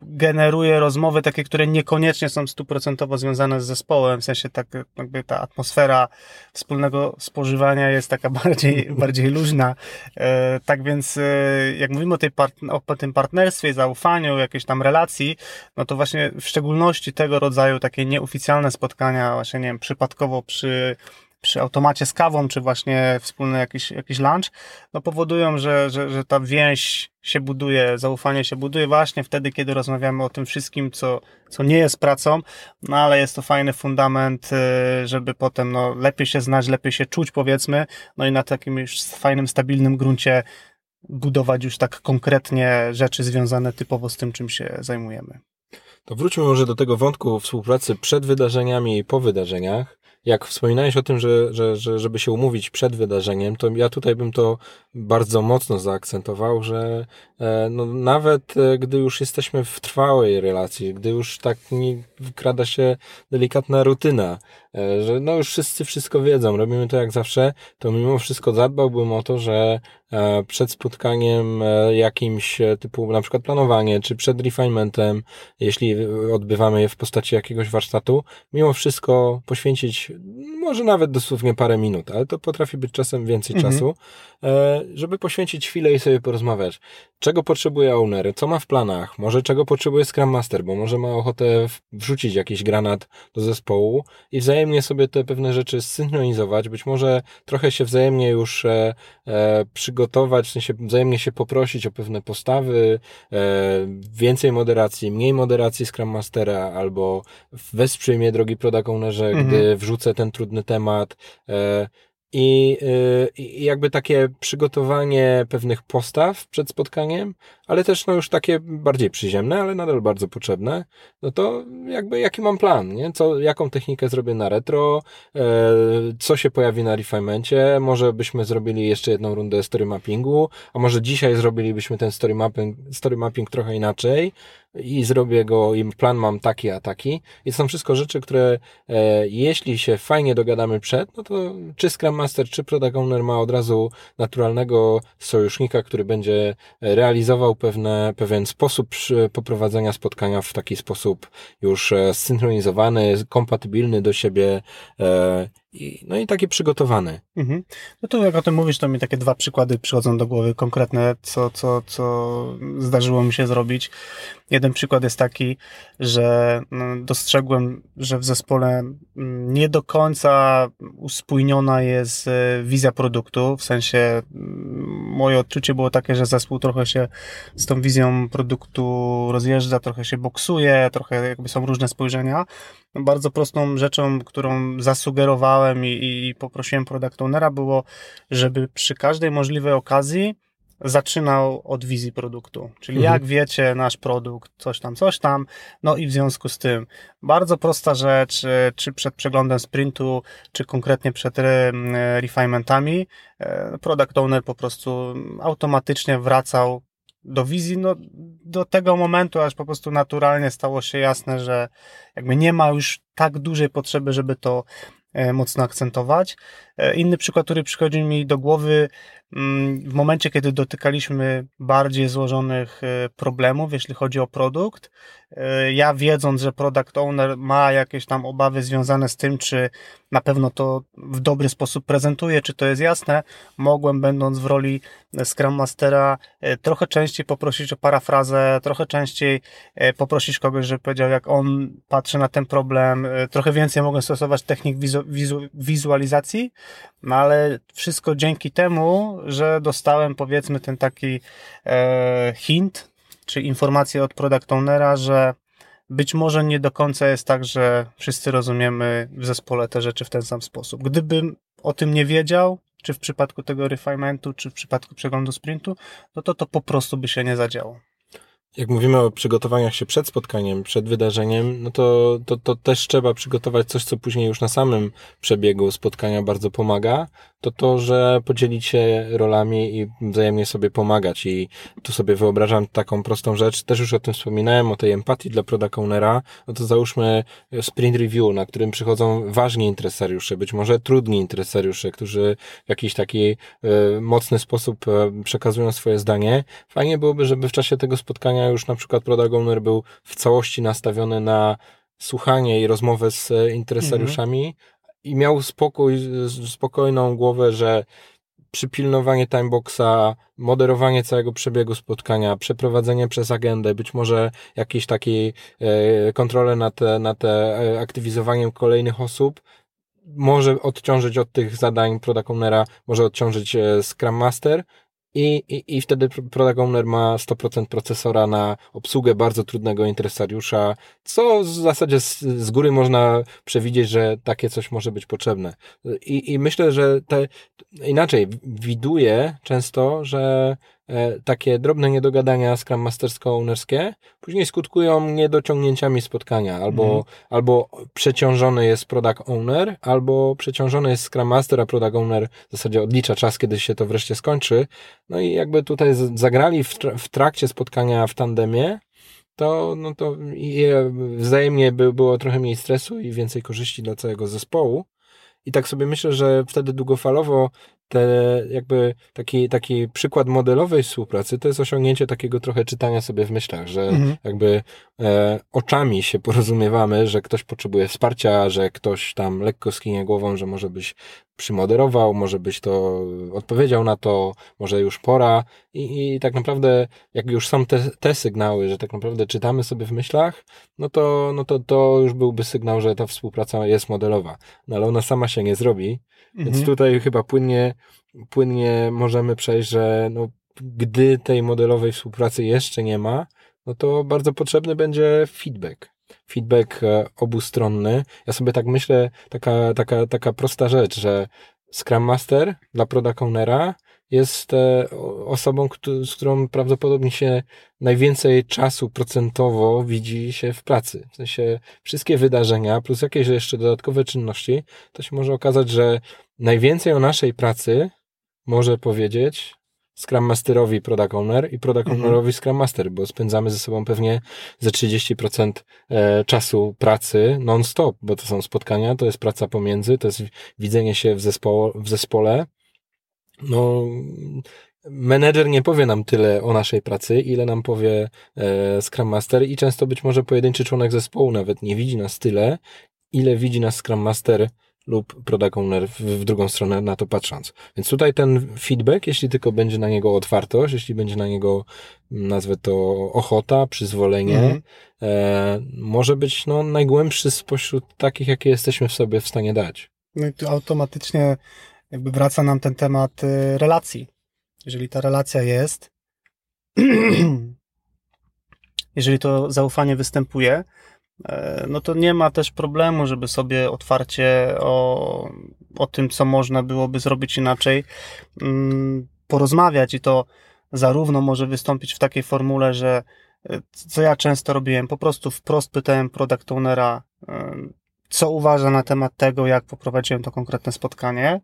generuje rozmowy takie, które niekoniecznie są stuprocentowo związane z zespołem, w sensie tak jakby ta atmosfera wspólnego spożywania jest taka [LAUGHS] bardziej, bardziej luźna. E, tak więc e, jak mówimy o, tej o tym partnerstwie, zaufaniu, jakiejś tam relacji, no to właśnie w szczególności tego rodzaju takie nieoficjalne spotkania, właśnie nie wiem, przypadkowo przy przy automacie z kawą, czy właśnie wspólny jakiś, jakiś lunch, no powodują, że, że, że ta więź się buduje, zaufanie się buduje właśnie wtedy, kiedy rozmawiamy o tym wszystkim, co, co nie jest pracą, no ale jest to fajny fundament, y, żeby potem no, lepiej się znać, lepiej się czuć, powiedzmy, no i na takim już fajnym, stabilnym gruncie budować już tak konkretnie rzeczy związane typowo z tym, czym się zajmujemy. To wróćmy może do tego wątku współpracy przed wydarzeniami i po wydarzeniach jak wspominałeś o tym, że, że, że żeby się umówić przed wydarzeniem, to ja tutaj bym to bardzo mocno zaakcentował, że e, no, nawet e, gdy już jesteśmy w trwałej relacji, gdy już tak nie wkrada się delikatna rutyna, że no już wszyscy wszystko wiedzą, robimy to jak zawsze, to mimo wszystko zadbałbym o to, że przed spotkaniem jakimś typu na przykład planowanie, czy przed refinementem, jeśli odbywamy je w postaci jakiegoś warsztatu, mimo wszystko poświęcić może nawet dosłownie parę minut, ale to potrafi być czasem więcej mhm. czasu, żeby poświęcić chwilę i sobie porozmawiać. Czego potrzebuje owner? Co ma w planach? Może czego potrzebuje Scrum Master? Bo może ma ochotę wrzucić jakiś granat do zespołu i wzajemnie sobie te pewne rzeczy zsynchronizować. Być może trochę się wzajemnie już e, e, przygotować, w sensie wzajemnie się poprosić o pewne postawy, e, więcej moderacji, mniej moderacji Scrum Mastera albo wesprzyj mnie, drogi product ownerze, mhm. gdy wrzucę ten trudny temat. E, i, y, I jakby takie przygotowanie pewnych postaw przed spotkaniem, ale też no już takie bardziej przyziemne, ale nadal bardzo potrzebne, no to jakby jaki mam plan, nie? Co, jaką technikę zrobię na retro, e, co się pojawi na refinemencie, może byśmy zrobili jeszcze jedną rundę story mappingu, a może dzisiaj zrobilibyśmy ten story mapping, story mapping trochę inaczej, i zrobię go, i plan mam taki, a taki. I są wszystko rzeczy, które e, jeśli się fajnie dogadamy przed, no to czy Scrum Master, czy Product Owner ma od razu naturalnego sojusznika, który będzie realizował pewne, pewien sposób poprowadzenia spotkania w taki sposób już e, zsynchronizowany, kompatybilny do siebie e, i, no i taki przygotowany. Mhm. No to jak o tym mówisz, to mi takie dwa przykłady przychodzą do głowy konkretne, co, co, co zdarzyło mi się zrobić. Jeden przykład jest taki, że no, dostrzegłem, że w zespole mm, nie do końca uspójniona jest e, wizja produktu, w sensie mm, moje odczucie było takie, że zespół trochę się z tą wizją produktu rozjeżdża, trochę się boksuje, trochę jakby są różne spojrzenia. Bardzo prostą rzeczą, którą zasugerowałem i, i poprosiłem product ownera było, żeby przy każdej możliwej okazji zaczynał od wizji produktu. Czyli mhm. jak wiecie, nasz produkt, coś tam, coś tam, no i w związku z tym bardzo prosta rzecz, e, czy przed przeglądem sprintu, czy konkretnie przed refinementami, e, product owner po prostu automatycznie wracał do wizji, no, do tego momentu, aż po prostu naturalnie stało się jasne, że jakby nie ma już tak dużej potrzeby, żeby to e, mocno akcentować. Inny przykład, który przychodzi mi do głowy, mm, w momencie, kiedy dotykaliśmy bardziej złożonych problemów, jeśli chodzi o produkt, E, ja wiedząc, że product owner ma jakieś tam obawy związane z tym, czy na pewno to w dobry sposób prezentuje, czy to jest jasne, mogłem będąc w roli Scrum Mastera e, trochę częściej poprosić o parafrazę, trochę częściej e, poprosić kogoś, żeby powiedział, jak on patrzy na ten problem, trochę więcej mogłem stosować technik wizu, wizu, wizualizacji, no ale wszystko dzięki temu, że dostałem powiedzmy ten taki e, hint, czy informację od product ownera, że być może nie do końca jest tak, że wszyscy rozumiemy w zespole te rzeczy w ten sam sposób. Gdybym o tym nie wiedział, czy w przypadku tego refinementu, czy w przypadku przeglądu sprintu, no to to po prostu by się nie zadziało jak mówimy o przygotowaniach się przed spotkaniem, przed wydarzeniem, no to, to, to też trzeba przygotować coś, co później już na samym przebiegu spotkania bardzo pomaga, to to, że podzielić się rolami i wzajemnie sobie pomagać. I tu sobie wyobrażam taką prostą rzecz, też już o tym wspominałem, o tej empatii dla product ownera, no to załóżmy sprint review, na którym przychodzą ważni interesariusze, być może trudni interesariusze, którzy w jakiś taki y, mocny sposób y, przekazują swoje zdanie. Fajnie byłoby, żeby w czasie tego spotkania już na przykład product owner był w całości nastawiony na słuchanie i rozmowę z interesariuszami mhm. i miał spokój, spokojną głowę, że przypilnowanie timeboxa, moderowanie całego przebiegu spotkania, przeprowadzenie przez agendę, być może jakieś takie e, kontrole nad, nad e, aktywizowaniem kolejnych osób, może odciążyć od tych zadań product ownera, może odciążyć e, Scrum Master, i, i, i wtedy product owner ma 100% procesora na obsługę bardzo trudnego interesariusza, co w zasadzie z, z góry można przewidzieć, że takie coś może być potrzebne. I, i myślę, że te, inaczej, widuję często, że takie drobne niedogadania Scrum Mastersko-ownerskie później skutkują niedociągnięciami spotkania, albo, mhm. albo przeciążony jest product owner, albo przeciążony jest Scrum Master, a product owner w zasadzie odlicza czas, kiedy się to wreszcie skończy. No i jakby tutaj zagrali w, w trakcie spotkania w tandemie, to, no to wzajemnie by było trochę mniej stresu i więcej korzyści dla całego zespołu. I tak sobie myślę, że wtedy długofalowo te jakby taki, taki przykład modelowej współpracy to jest osiągnięcie takiego trochę czytania sobie w myślach, że mhm. jakby oczami się porozumiewamy, że ktoś potrzebuje wsparcia, że ktoś tam lekko skinie głową, że może byś przymoderował, może byś to odpowiedział na to, może już pora. I, i tak naprawdę jak już są te, te sygnały, że tak naprawdę czytamy sobie w myślach, no to, no to to już byłby sygnał, że ta współpraca jest modelowa, no ale ona sama się nie zrobi, Mhm. Więc tutaj chyba płynnie, płynnie możemy przejść, że no, gdy tej modelowej współpracy jeszcze nie ma, no to bardzo potrzebny będzie feedback. Feedback e, obustronny. Ja sobie tak myślę, taka, taka, taka prosta rzecz, że Scrum Master dla Product Ownera jest e, osobą, z którą prawdopodobnie się najwięcej czasu procentowo widzi się w pracy. W sensie wszystkie wydarzenia plus jakieś jeszcze dodatkowe czynności, to się może okazać, że najwięcej o naszej pracy może powiedzieć Scrum Masterowi Product Owner i Product mhm. Ownerowi Scrum Master, bo spędzamy ze sobą pewnie ze 30% e, czasu pracy non-stop, bo to są spotkania, to jest praca pomiędzy, to jest widzenie się w, zespo w zespole, no, menedżer nie powie nam tyle o naszej pracy, ile nam powie e, Scrum Master i często być może pojedynczy członek zespołu nawet nie widzi nas tyle, ile widzi nas Scrum Master lub Product Owner w, w drugą stronę na to patrząc. Więc tutaj ten feedback, jeśli tylko będzie na niego otwartość, jeśli będzie na niego, nazwę to ochota, przyzwolenie, mm. e, może być no, najgłębszy spośród takich, jakie jesteśmy w sobie w stanie dać. No i tu automatycznie jakby wraca nam ten temat y, relacji. Jeżeli ta relacja jest, [CLEARS THROAT] jeżeli to zaufanie występuje, e, no to nie ma też problemu, żeby sobie otwarcie o, o tym, co można byłoby zrobić inaczej, mm, porozmawiać. I to zarówno może wystąpić w takiej formule, że e, co ja często robiłem, po prostu wprost pytałem product ownera, e, co uważa na temat tego, jak poprowadziłem to konkretne spotkanie, e,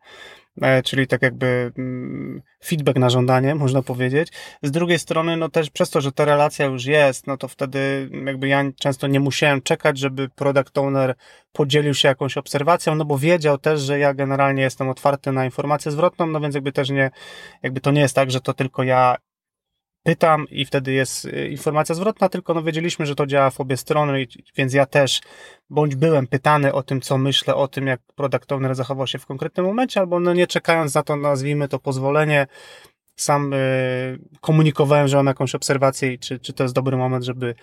czyli tak jakby mm, feedback na żądanie, można powiedzieć. Z drugiej strony, no też przez to, że ta relacja już jest, no to wtedy jakby ja często nie musiałem czekać, żeby product owner podzielił się jakąś obserwacją, no bo wiedział też, że ja generalnie jestem otwarty na informację zwrotną, no więc jakby też nie, jakby to nie jest tak, że to tylko ja pytam i wtedy jest y, informacja zwrotna, tylko no wiedzieliśmy, że to działa w obie strony, więc ja też bądź byłem pytany o tym, co myślę o tym, jak product owner zachował się w konkretnym momencie, albo no nie czekając na to, nazwijmy to pozwolenie, sam y, komunikowałem, że mam jakąś obserwację i czy, czy to jest dobry moment, żeby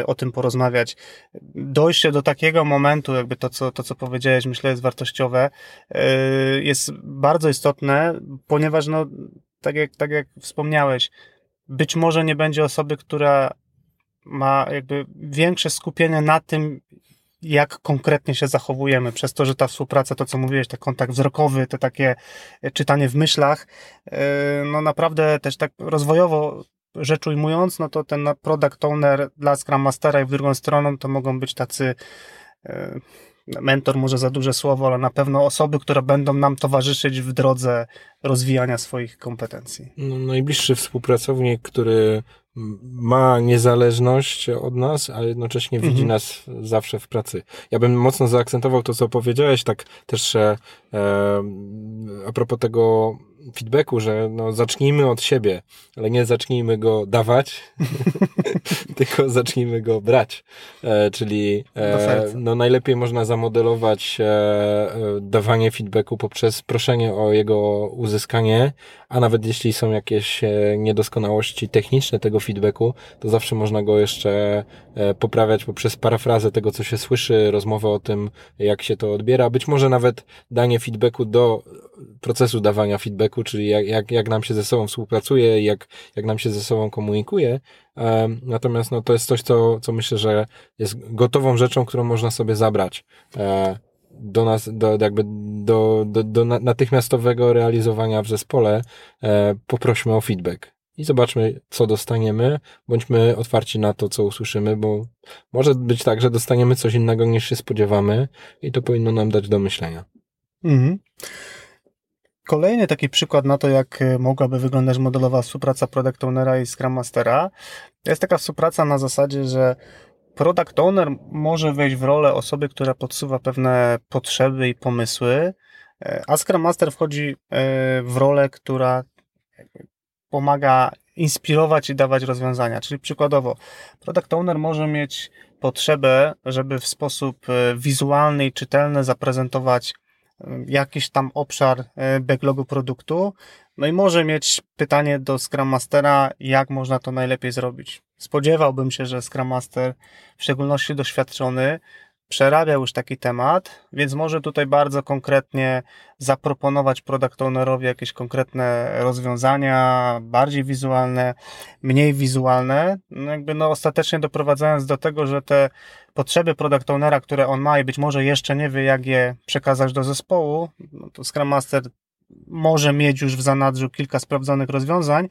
y, o tym porozmawiać. Dojście do takiego momentu, jakby to, co, to, co powiedziałeś, myślę, jest wartościowe, jest bardzo istotne, ponieważ no, tak jak, tak jak wspomniałeś, być może nie będzie osoby, która ma jakby większe skupienie na tym, jak konkretnie się zachowujemy, przez to, że ta współpraca, to co mówiłeś, ten kontakt wzrokowy, te takie czytanie w myślach, yy, no naprawdę też tak rozwojowo rzecz ujmując, no to ten product owner dla Scrum Mastera i w drugą stroną to mogą być tacy yy, mentor może za duże słowo, ale na pewno osoby, które będą nam towarzyszyć w drodze rozwijania swoich kompetencji. No, najbliższy współpracownik, który ma niezależność od nas, a jednocześnie mhm. widzi nas zawsze w pracy. Ja bym mocno zaakcentował to, co powiedziałeś, tak też e, a propos tego feedbacku, że no, zacznijmy od siebie, ale nie zacznijmy go dawać, [LAUGHS] tylko zacznijmy go brać. E, czyli e, no, najlepiej można zamodelować e, e, dawanie feedbacku poprzez proszenie o jego uzyskanie, a nawet jeśli są jakieś e, niedoskonałości techniczne tego feedbacku, to zawsze można go jeszcze e, poprawiać poprzez parafrazę tego, co się słyszy, rozmowę o tym, jak się to odbiera, być może nawet danie feedbacku do procesu dawania feedbacku, czyli jak, jak, jak nam się ze sobą współpracuje, jak, jak nam się ze sobą komunikuje. Natomiast no, to jest coś, co, co myślę, że jest gotową rzeczą, którą można sobie zabrać e, do nas, do, jakby do, do, do natychmiastowego realizowania w zespole. E, poprośmy o feedback. i zobaczmy, co dostaniemy. Bądźmy otwarci na to, co usłyszymy, bo może być tak, że dostaniemy coś innego niż się spodziewamy i to powinno nam dać do myślenia. Mhm. Kolejny taki przykład na to, jak e, mogłaby wyglądać modelowa współpraca Product Ownera i Scrum Mastera, jest taka współpraca na zasadzie, że Product Owner może wejść w rolę osoby, która podsuwa pewne potrzeby i pomysły, e, a Scrum Master wchodzi e, w rolę, która pomaga inspirować i dawać rozwiązania. Czyli przykładowo, Product Owner może mieć potrzebę, żeby w sposób wizualny i czytelny zaprezentować jakiś tam obszar e, backlogu produktu. No i może mieć pytanie do Scrum Mastera, jak można to najlepiej zrobić. Spodziewałbym się, że Scrum Master, w szczególności doświadczony, przerabiał już taki temat, więc może tutaj bardzo konkretnie zaproponować product ownerowi jakieś konkretne rozwiązania, bardziej wizualne, mniej wizualne, no jakby no ostatecznie doprowadzając do tego, że te potrzeby product ownera, które on ma i być może jeszcze nie wie, jak je przekazać do zespołu, no to Scrum Master może mieć już w zanadrzu kilka sprawdzonych rozwiązań.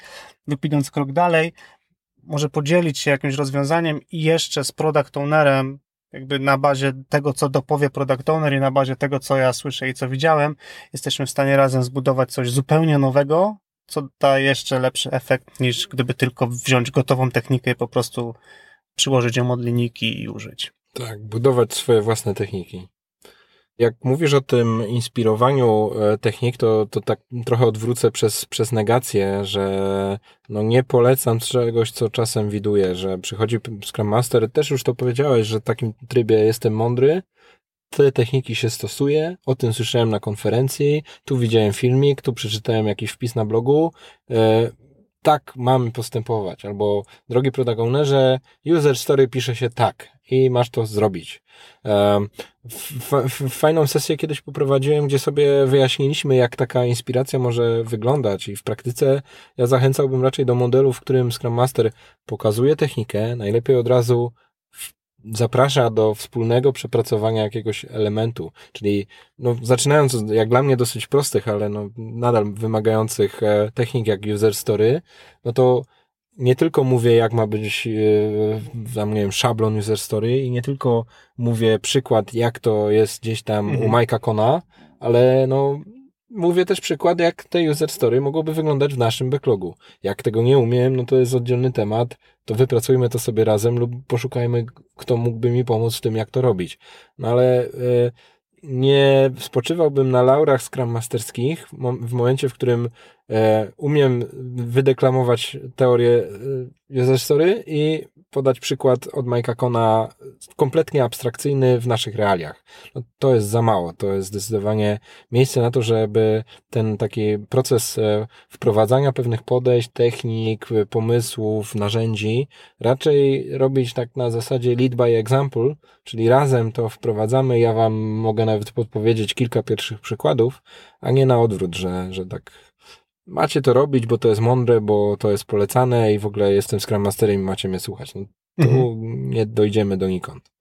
Lub idąc krok dalej, może podzielić się jakimś rozwiązaniem i jeszcze z product ownerem jakby na bazie tego, co dopowie product owner i na bazie tego, co ja słyszę i co widziałem, jesteśmy w stanie razem zbudować coś zupełnie nowego, co da jeszcze lepszy efekt niż gdyby tylko wziąć gotową technikę i po prostu przyłożyć ją od linijki i użyć. Tak, budować swoje własne techniki. Jak mówisz o tym inspirowaniu e, technik, to, to tak trochę odwrócę przez, przez negację, że no nie polecam czegoś, co czasem widuję, że przychodzi Scrum Master, też już to powiedziałeś, że w takim trybie jestem mądry, te techniki się stosuje, o tym słyszałem na konferencji, tu widziałem filmik, tu przeczytałem jakiś wpis na blogu, e, tak mamy postępować, albo drogi product ownerze, user story pisze się tak i masz to zrobić. Fajną sesję kiedyś poprowadziłem, gdzie sobie wyjaśniliśmy, jak taka inspiracja może wyglądać i w praktyce ja zachęcałbym raczej do modelu, w którym Scrum Master pokazuje technikę, najlepiej od razu zaprasza do wspólnego przepracowania jakiegoś elementu, czyli no, zaczynając jak dla mnie dosyć prostych, ale no, nadal wymagających e, technik jak user story, no to nie tylko mówię, jak ma być e, tam, nie wiem, szablon user story i nie tylko mówię przykład, jak to jest gdzieś tam mhm. u Majka Kona, ale no mówię też przykład, jak te user story mogłoby wyglądać w naszym backlogu. Jak tego nie umiem, no to jest oddzielny temat, to wypracujmy to sobie razem lub poszukajmy, kto mógłby mi pomóc w tym, jak to robić. No ale y, nie spoczywałbym na laurach Scrum Masterskich w momencie, w którym umiem wydeklamować teorię e, user story i podać przykład od Mike'a Kona kompletnie abstrakcyjny w naszych realiach. No, to jest za mało. To jest zdecydowanie miejsce na to, żeby ten taki proces e, wprowadzania pewnych podejść, technik, pomysłów, narzędzi raczej robić tak na zasadzie lead by example, czyli razem to wprowadzamy. Ja wam mogę nawet podpowiedzieć kilka pierwszych przykładów, a nie na odwrót, że, że tak macie to robić, bo to jest mądre, bo to jest polecane i w ogóle jestem Scrum Masterem i macie mnie słuchać. No, tu mhm. nie dojdziemy donikąd.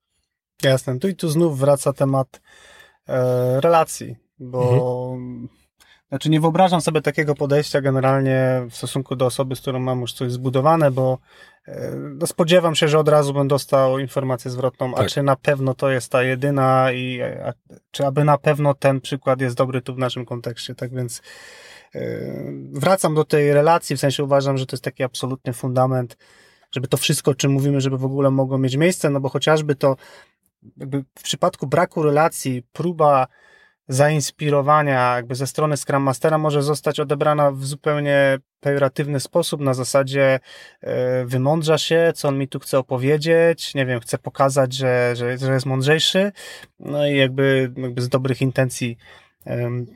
Jasne. Tu i tu znów wraca temat e, relacji, bo mhm. znaczy nie wyobrażam sobie takiego podejścia generalnie w stosunku do osoby, z którą mam już coś zbudowane, bo e, no spodziewam się, że od razu bym dostał informację zwrotną, tak. a czy na pewno to jest ta jedyna i a, czy aby na pewno ten przykład jest dobry tu w naszym kontekście, tak więc wracam do tej relacji, w sensie uważam, że to jest taki absolutny fundament, żeby to wszystko, o czym mówimy, żeby w ogóle mogło mieć miejsce, no bo chociażby to w przypadku braku relacji, próba zainspirowania jakby ze strony Scrum Mastera może zostać odebrana w zupełnie pejoratywny sposób, na zasadzie e, wymądrza się, co on mi tu chce opowiedzieć, nie wiem, chce pokazać, że, że, że jest mądrzejszy, no i jakby, jakby z dobrych intencji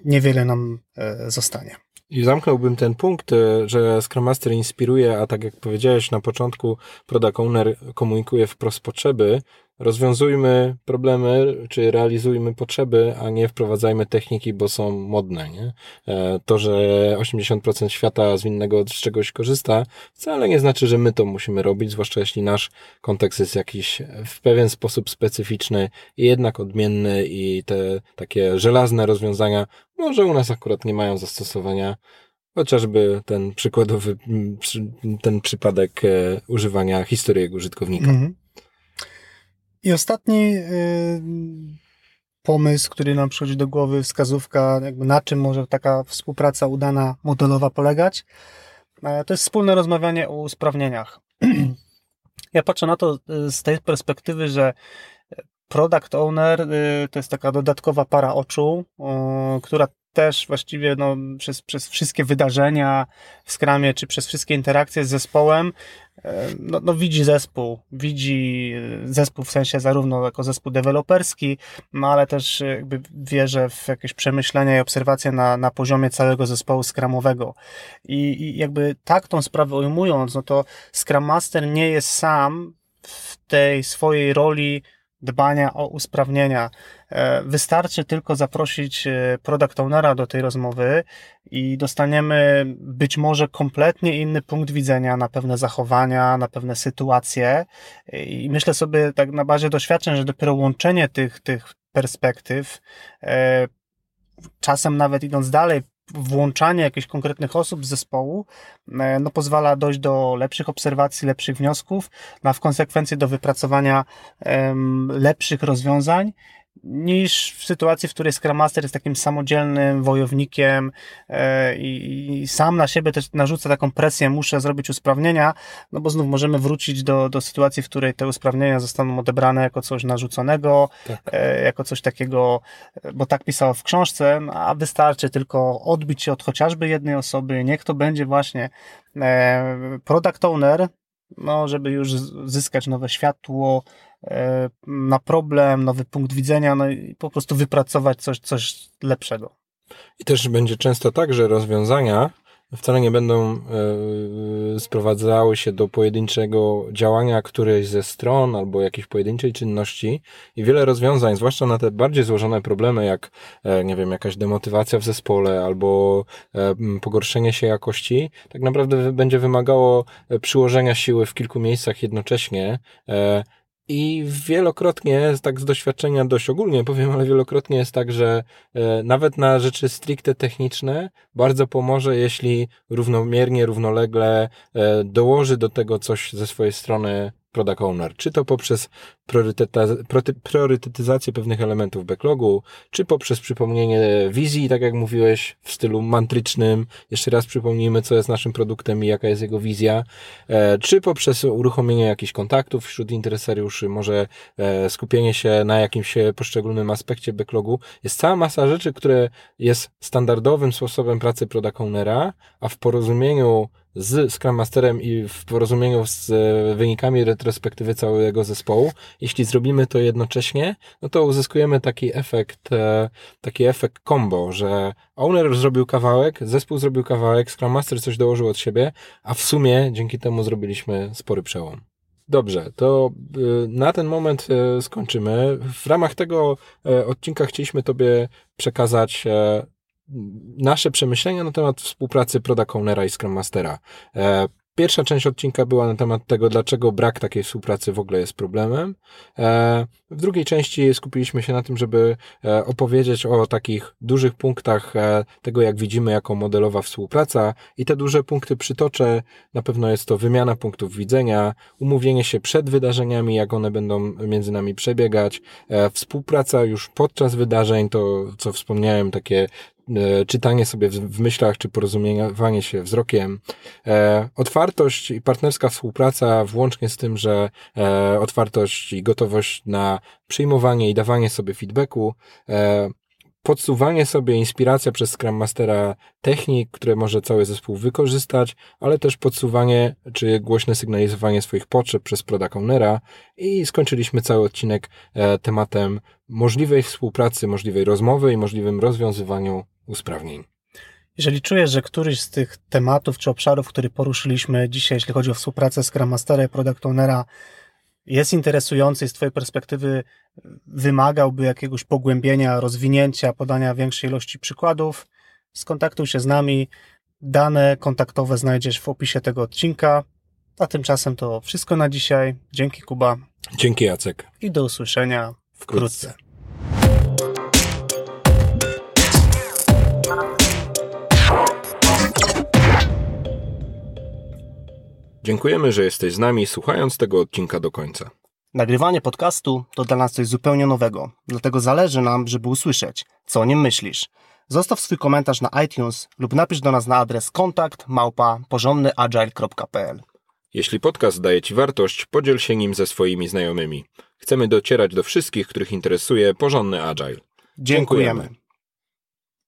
niewiele nam e, zostanie. I zamknąłbym ten punkt, e, że Scrum Master inspiruje, a tak jak powiedziałeś na początku, Product Owner komunikuje wprost potrzeby. Rozwiązujmy problemy, czy realizujmy potrzeby, a nie wprowadzajmy techniki, bo są modne. Nie? E, to, że 80% świata z innego z czegoś korzysta, wcale nie znaczy, że my to musimy robić, zwłaszcza jeśli nasz kontekst jest jakiś w pewien sposób specyficzny i jednak odmienny i te takie żelazne rozwiązania może u nas akurat nie mają zastosowania, Chociażby ten przykładowy, ten przypadek e, używania historii użytkownika. Mhm. I ostatni y, pomysł, który nam przychodzi do głowy, wskazówka, na czym może taka współpraca udana modelowa polegać, e, to jest wspólne rozmawianie o usprawnieniach. [CLEARS THROAT] Ja patrzę na to y, z tej perspektywy, że product owner y, to jest taka dodatkowa para oczu, która też właściwie no, przez, przez wszystkie wydarzenia w Scrumie, czy przez wszystkie interakcje z zespołem, e, no, no, widzi zespół, widzi zespół w sensie zarówno jako zespół deweloperski, no ale też jakby wierzę w jakieś przemyślenia i obserwacje na, na poziomie całego zespołu Scrumowego. I, I jakby tak tą sprawę ujmując, no to Scrum Master nie jest sam w tej swojej roli dbania o usprawnienia. E, wystarczy tylko zaprosić e, product ownera do tej rozmowy i dostaniemy być może kompletnie inny punkt widzenia na pewne zachowania, na pewne sytuacje. I myślę sobie tak na bazie doświadczeń, że dopiero łączenie tych, tych perspektyw, e, czasem nawet idąc dalej, włączanie jakichś konkretnych osób z zespołu e, no, pozwala dojść do lepszych obserwacji, lepszych wniosków, no, a w konsekwencji do wypracowania um, lepszych rozwiązań niż w sytuacji, w której Scrum Master jest takim samodzielnym wojownikiem e, i, sam na siebie też narzuca taką presję, muszę zrobić usprawnienia, no bo znów możemy wrócić do, do sytuacji, w której te usprawnienia zostaną odebrane jako coś narzuconego, tak. e, jako coś takiego, bo tak pisał w książce, no, a wystarczy tylko odbić się od chociażby jednej osoby, niech to będzie właśnie e, product owner, no, żeby już zyskać nowe światło, na problem, nowy punkt widzenia, no i po prostu wypracować coś, coś lepszego. I też będzie często tak, że rozwiązania wcale nie będą y, sprowadzały się do pojedynczego działania którejś ze stron albo jakiejś pojedynczej czynności i wiele rozwiązań, zwłaszcza na te bardziej złożone problemy, jak e, nie wiem, jakaś demotywacja w zespole albo e, pogorszenie się jakości, tak naprawdę będzie wymagało przyłożenia siły w kilku miejscach jednocześnie i wielokrotnie, tak z doświadczenia dość ogólnie powiem, ale wielokrotnie jest tak, że e, nawet na rzeczy stricte techniczne bardzo pomoże, jeśli równomiernie, równolegle e, dołoży do tego coś ze swojej strony product owner, czy to poprzez priorytetyzację pewnych elementów backlogu, czy poprzez przypomnienie wizji, tak jak mówiłeś, w stylu mantrycznym, jeszcze raz przypomnijmy, co jest naszym produktem i jaka jest jego wizja, e, czy poprzez uruchomienie jakichś kontaktów wśród interesariuszy, może e, skupienie się na jakimś poszczególnym aspekcie backlogu. Jest cała masa rzeczy, które jest standardowym sposobem pracy product ownera, a w porozumieniu z Scrum Masterem i w porozumieniu z e, wynikami retrospektywy całego zespołu, jeśli zrobimy to jednocześnie, no to uzyskujemy taki efekt, e, taki efekt combo, że owner zrobił kawałek, zespół zrobił kawałek, Scrum Master coś dołożył od siebie, a w sumie dzięki temu zrobiliśmy spory przełom. Dobrze, to e, na ten moment skończymy. W ramach tego odcinka chcieliśmy Tobie przekazać nasze przemyślenia na temat współpracy Product Ownera i Scrum Mastera. E, pierwsza część odcinka była na temat tego, dlaczego brak takiej współpracy w ogóle jest problemem. E, w drugiej części skupiliśmy się na tym, żeby e, opowiedzieć o takich dużych punktach tego, jak widzimy jako modelowa współpraca i te duże punkty przytoczę. Na pewno jest to wymiana punktów widzenia, umówienie się przed wydarzeniami, jak one będą między nami przebiegać, współpraca już podczas wydarzeń, to co wspomniałem, takie czytanie sobie w, myślach, czy porozumiewanie się wzrokiem. E, otwartość i partnerska współpraca, włącznie z tym, że e, otwartość i gotowość na przyjmowanie i dawanie sobie feedbacku, podsuwanie sobie inspiracja przez Scrum Mastera technik, które może cały zespół wykorzystać, ale też podsuwanie czy głośne sygnalizowanie swoich potrzeb przez product ownera i skończyliśmy cały odcinek tematem możliwej współpracy, możliwej rozmowy i możliwym rozwiązywaniu usprawnień. Jeżeli czujesz, że któryś z tych tematów czy obszarów, które poruszyliśmy dzisiaj, jeśli chodzi o współpracę Scrum Mastera i Product Ownera, jest interesujący z Twojej perspektywy, wymagałby jakiegoś pogłębienia, rozwinięcia, podania większej ilości przykładów, skontaktuj się z nami. Dane kontaktowe znajdziesz w opisie tego odcinka. A tymczasem to wszystko na dzisiaj. Dzięki Kuba. Dzięki Jacek. I do usłyszenia wkrótce. wkrótce. Dziękujemy, że jesteś z nami, słuchając tego odcinka do końca. Nagrywanie podcastu to dla nas coś zupełnie nowego, dlatego zależy nam, żeby usłyszeć, co o nim myślisz. Zostaw swój komentarz na iTunes lub napisz do nas na adres kontakt małpa porządnyagile.pl. Jeśli podcast daje Ci wartość, podziel się nim ze swoimi znajomymi. Chcemy docierać do wszystkich, których interesuje porządny agile. Dziękujemy.